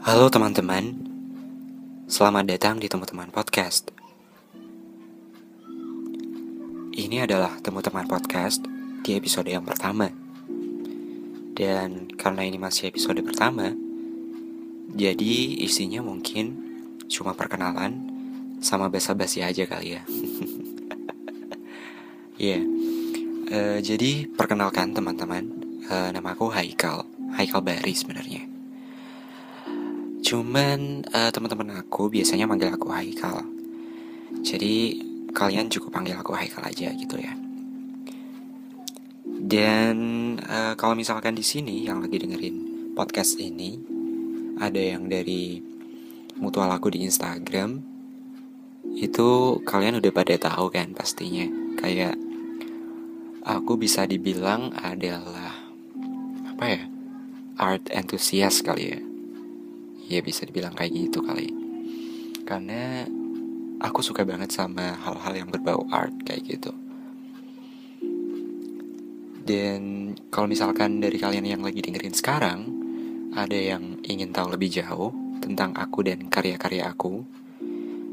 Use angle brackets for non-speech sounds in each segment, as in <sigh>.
Halo teman-teman, selamat datang di teman-teman podcast. Ini adalah teman-teman podcast di episode yang pertama. Dan karena ini masih episode pertama, jadi isinya mungkin cuma perkenalan sama basa-basi aja kali ya. <laughs> Iya, yeah. uh, jadi perkenalkan teman-teman, uh, nama aku Haikal, Haikal Bari sebenarnya. Cuman uh, teman-teman aku biasanya manggil aku Haikal. Jadi kalian cukup panggil aku Haikal aja gitu ya. Dan uh, kalau misalkan di sini yang lagi dengerin podcast ini ada yang dari mutual aku di Instagram itu kalian udah pada tahu kan pastinya kayak aku bisa dibilang adalah apa ya art enthusiast kali ya ya bisa dibilang kayak gitu kali. Karena aku suka banget sama hal-hal yang berbau art kayak gitu. Dan kalau misalkan dari kalian yang lagi dengerin sekarang ada yang ingin tahu lebih jauh tentang aku dan karya-karya aku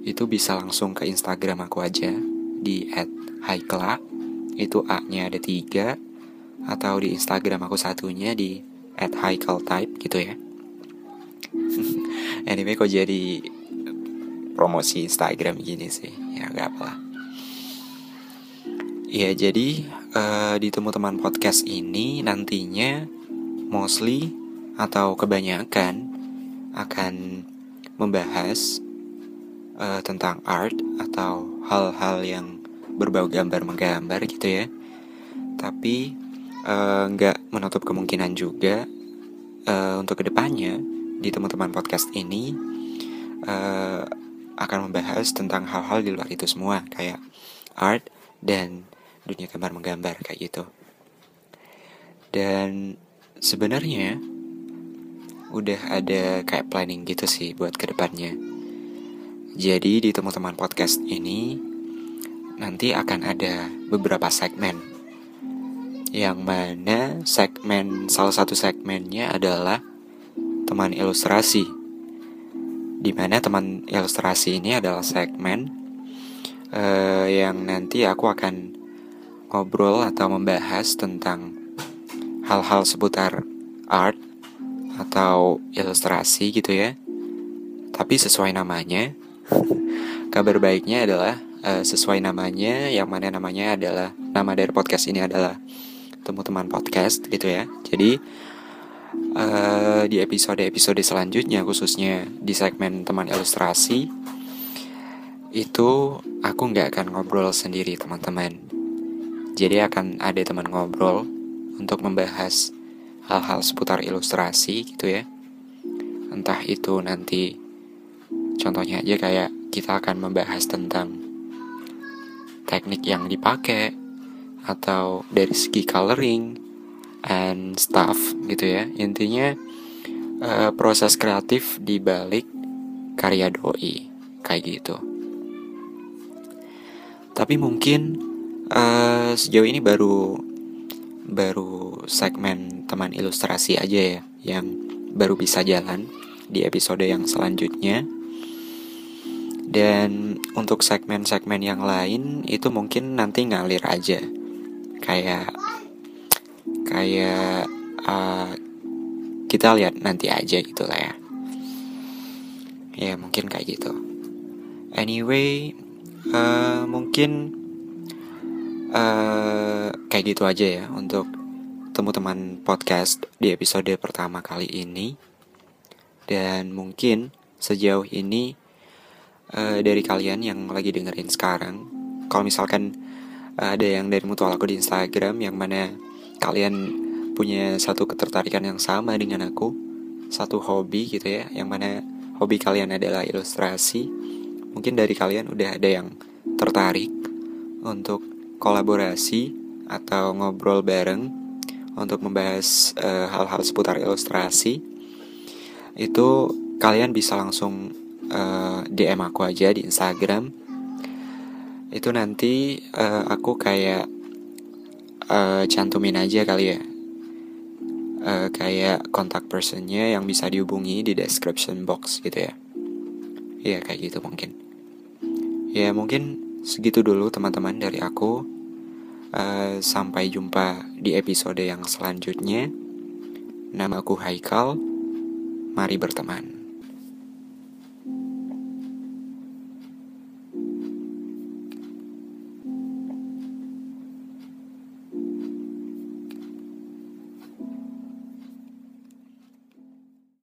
itu bisa langsung ke Instagram aku aja di @haikla. Itu A-nya ada tiga atau di Instagram aku satunya di at type gitu ya anyway kok jadi promosi Instagram gini sih? Ya gak apa lah. Ya jadi uh, di teman-teman podcast ini nantinya mostly atau kebanyakan akan membahas uh, tentang art atau hal-hal yang berbau gambar menggambar gitu ya. Tapi eh, nggak uh, menutup kemungkinan juga uh, untuk ke depannya di teman-teman podcast ini uh, akan membahas tentang hal-hal di luar itu semua kayak art dan dunia gambar menggambar kayak gitu. Dan sebenarnya udah ada kayak planning gitu sih buat ke depannya jadi di teman-teman podcast ini nanti akan ada beberapa segmen. Yang mana segmen salah satu segmennya adalah teman ilustrasi. Di mana teman ilustrasi ini adalah segmen uh, yang nanti aku akan ngobrol atau membahas tentang hal-hal seputar art atau ilustrasi gitu ya. Tapi sesuai namanya. <laughs> Kabar baiknya adalah uh, sesuai namanya yang mana namanya adalah nama dari podcast ini adalah temu teman podcast gitu ya. Jadi uh, di episode-episode selanjutnya khususnya di segmen teman ilustrasi itu aku nggak akan ngobrol sendiri teman-teman. Jadi akan ada teman ngobrol untuk membahas hal-hal seputar ilustrasi gitu ya. Entah itu nanti contohnya aja kayak kita akan membahas tentang teknik yang dipakai atau dari segi coloring and stuff gitu ya. Intinya uh, proses kreatif di balik karya doi kayak gitu. Tapi mungkin uh, sejauh ini baru baru segmen teman ilustrasi aja ya yang baru bisa jalan di episode yang selanjutnya. Dan untuk segmen-segmen yang lain itu mungkin nanti ngalir aja. Kayak kayak uh, kita lihat nanti aja gitu lah ya. Ya mungkin kayak gitu. Anyway, uh, mungkin uh, kayak gitu aja ya untuk teman-teman podcast di episode pertama kali ini. Dan mungkin sejauh ini uh, dari kalian yang lagi dengerin sekarang kalau misalkan ada yang dari mutual aku di Instagram yang mana kalian punya satu ketertarikan yang sama dengan aku satu hobi gitu ya yang mana hobi kalian adalah ilustrasi mungkin dari kalian udah ada yang tertarik untuk kolaborasi atau ngobrol bareng untuk membahas eh, hal-hal uh, seputar ilustrasi itu kalian bisa langsung uh, eh, DM aku aja di Instagram. Itu nanti uh, aku kayak uh, cantumin aja kali ya. Uh, kayak kontak personnya yang bisa dihubungi di description box gitu ya. Ya kayak gitu mungkin. Ya mungkin segitu dulu teman-teman dari aku. Uh, sampai jumpa di episode yang selanjutnya. Nama aku Haikal. Mari berteman